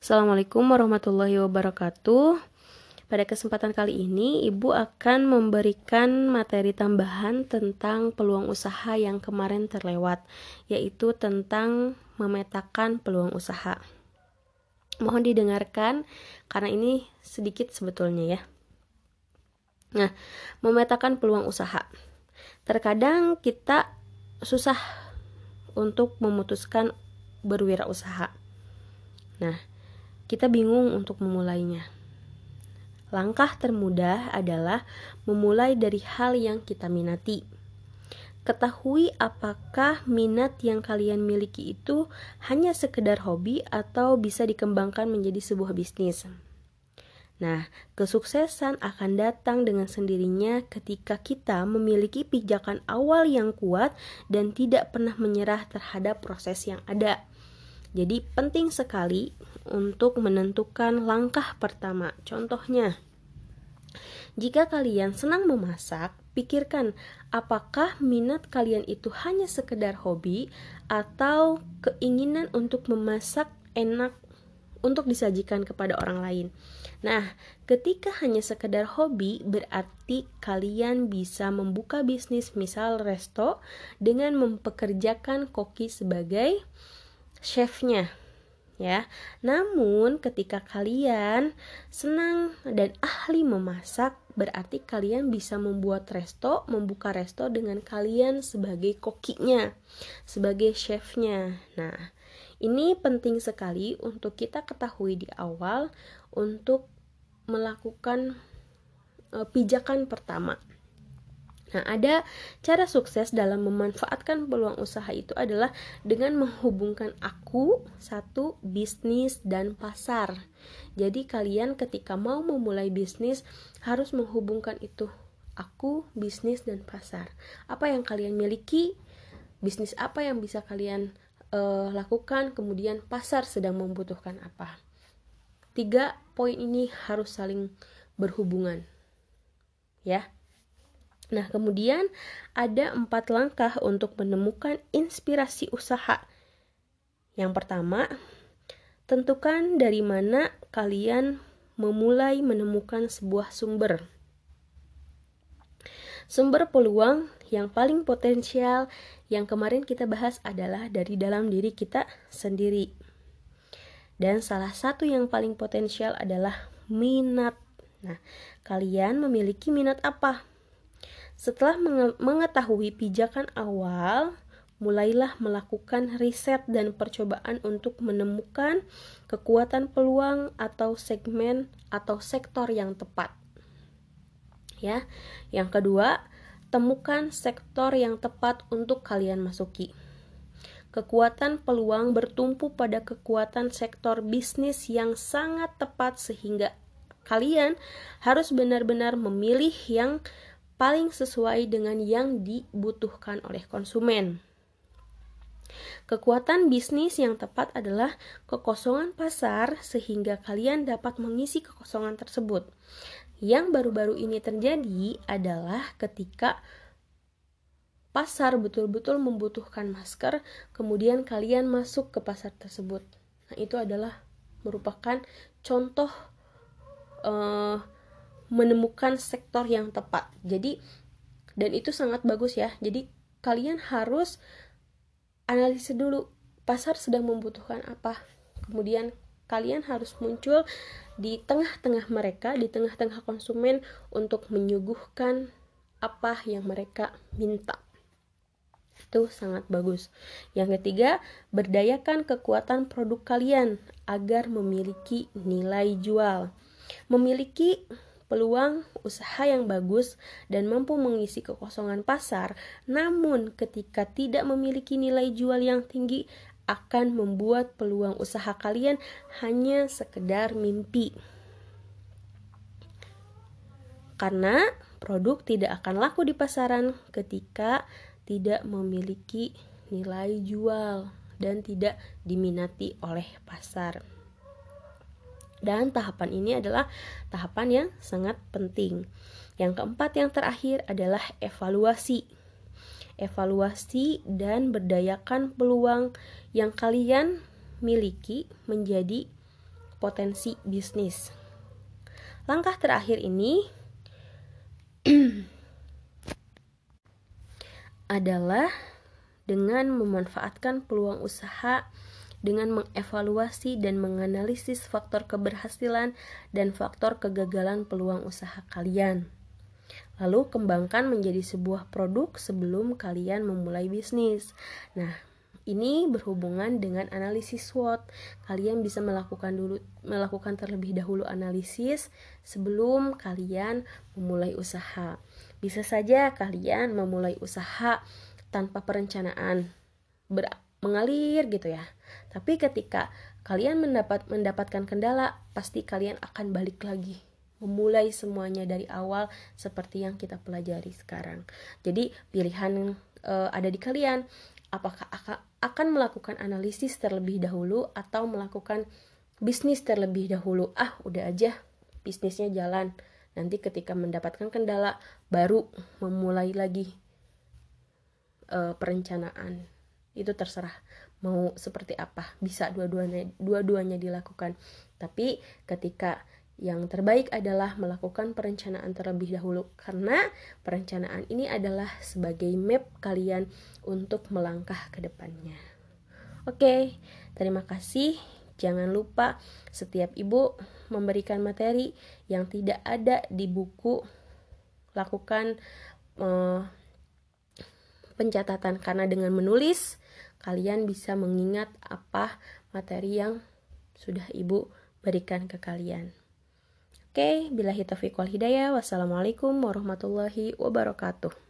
Assalamualaikum warahmatullahi wabarakatuh. Pada kesempatan kali ini, Ibu akan memberikan materi tambahan tentang peluang usaha yang kemarin terlewat, yaitu tentang memetakan peluang usaha. Mohon didengarkan karena ini sedikit sebetulnya ya. Nah, memetakan peluang usaha. Terkadang kita susah untuk memutuskan berwirausaha. Nah, kita bingung untuk memulainya. Langkah termudah adalah memulai dari hal yang kita minati. Ketahui apakah minat yang kalian miliki itu hanya sekedar hobi atau bisa dikembangkan menjadi sebuah bisnis. Nah, kesuksesan akan datang dengan sendirinya ketika kita memiliki pijakan awal yang kuat dan tidak pernah menyerah terhadap proses yang ada. Jadi penting sekali untuk menentukan langkah pertama. Contohnya, jika kalian senang memasak, pikirkan apakah minat kalian itu hanya sekedar hobi atau keinginan untuk memasak enak untuk disajikan kepada orang lain. Nah, ketika hanya sekedar hobi, berarti kalian bisa membuka bisnis misal resto dengan mempekerjakan koki sebagai chefnya ya. Namun ketika kalian senang dan ahli memasak, berarti kalian bisa membuat resto, membuka resto dengan kalian sebagai kokinya, sebagai chefnya. Nah, ini penting sekali untuk kita ketahui di awal untuk melakukan uh, pijakan pertama. Nah, ada cara sukses dalam memanfaatkan peluang usaha itu adalah dengan menghubungkan aku, satu, bisnis, dan pasar. Jadi, kalian ketika mau memulai bisnis harus menghubungkan itu, aku, bisnis, dan pasar. Apa yang kalian miliki, bisnis apa yang bisa kalian uh, lakukan, kemudian pasar sedang membutuhkan apa. Tiga poin ini harus saling berhubungan, ya. Nah, kemudian ada empat langkah untuk menemukan inspirasi usaha. Yang pertama, tentukan dari mana kalian memulai menemukan sebuah sumber. Sumber peluang yang paling potensial yang kemarin kita bahas adalah dari dalam diri kita sendiri. Dan salah satu yang paling potensial adalah minat. Nah, kalian memiliki minat apa? Setelah mengetahui pijakan awal, mulailah melakukan riset dan percobaan untuk menemukan kekuatan peluang atau segmen atau sektor yang tepat. Ya. Yang kedua, temukan sektor yang tepat untuk kalian masuki. Kekuatan peluang bertumpu pada kekuatan sektor bisnis yang sangat tepat sehingga kalian harus benar-benar memilih yang paling sesuai dengan yang dibutuhkan oleh konsumen. Kekuatan bisnis yang tepat adalah kekosongan pasar sehingga kalian dapat mengisi kekosongan tersebut. Yang baru-baru ini terjadi adalah ketika pasar betul-betul membutuhkan masker, kemudian kalian masuk ke pasar tersebut. Nah, itu adalah merupakan contoh uh, menemukan sektor yang tepat. Jadi dan itu sangat bagus ya. Jadi kalian harus analisis dulu pasar sedang membutuhkan apa. Kemudian kalian harus muncul di tengah-tengah mereka, di tengah-tengah konsumen untuk menyuguhkan apa yang mereka minta. Itu sangat bagus. Yang ketiga, berdayakan kekuatan produk kalian agar memiliki nilai jual. Memiliki peluang usaha yang bagus dan mampu mengisi kekosongan pasar, namun ketika tidak memiliki nilai jual yang tinggi akan membuat peluang usaha kalian hanya sekedar mimpi. Karena produk tidak akan laku di pasaran ketika tidak memiliki nilai jual dan tidak diminati oleh pasar. Dan tahapan ini adalah tahapan yang sangat penting. Yang keempat yang terakhir adalah evaluasi. Evaluasi dan berdayakan peluang yang kalian miliki menjadi potensi bisnis. Langkah terakhir ini adalah dengan memanfaatkan peluang usaha dengan mengevaluasi dan menganalisis faktor keberhasilan dan faktor kegagalan peluang usaha kalian. Lalu kembangkan menjadi sebuah produk sebelum kalian memulai bisnis. Nah, ini berhubungan dengan analisis SWOT. Kalian bisa melakukan dulu melakukan terlebih dahulu analisis sebelum kalian memulai usaha. Bisa saja kalian memulai usaha tanpa perencanaan ber mengalir gitu ya. Tapi ketika kalian mendapat mendapatkan kendala, pasti kalian akan balik lagi memulai semuanya dari awal seperti yang kita pelajari sekarang. Jadi pilihan e, ada di kalian apakah akan melakukan analisis terlebih dahulu atau melakukan bisnis terlebih dahulu. Ah, udah aja bisnisnya jalan. Nanti ketika mendapatkan kendala baru memulai lagi e, perencanaan itu terserah mau seperti apa bisa dua-duanya dua-duanya dilakukan tapi ketika yang terbaik adalah melakukan perencanaan terlebih dahulu karena perencanaan ini adalah sebagai map kalian untuk melangkah ke depannya. Oke, terima kasih. Jangan lupa setiap ibu memberikan materi yang tidak ada di buku lakukan uh, pencatatan karena dengan menulis kalian bisa mengingat apa materi yang sudah ibu berikan ke kalian. Oke, bila taufiq wal hidayah. Wassalamualaikum warahmatullahi wabarakatuh.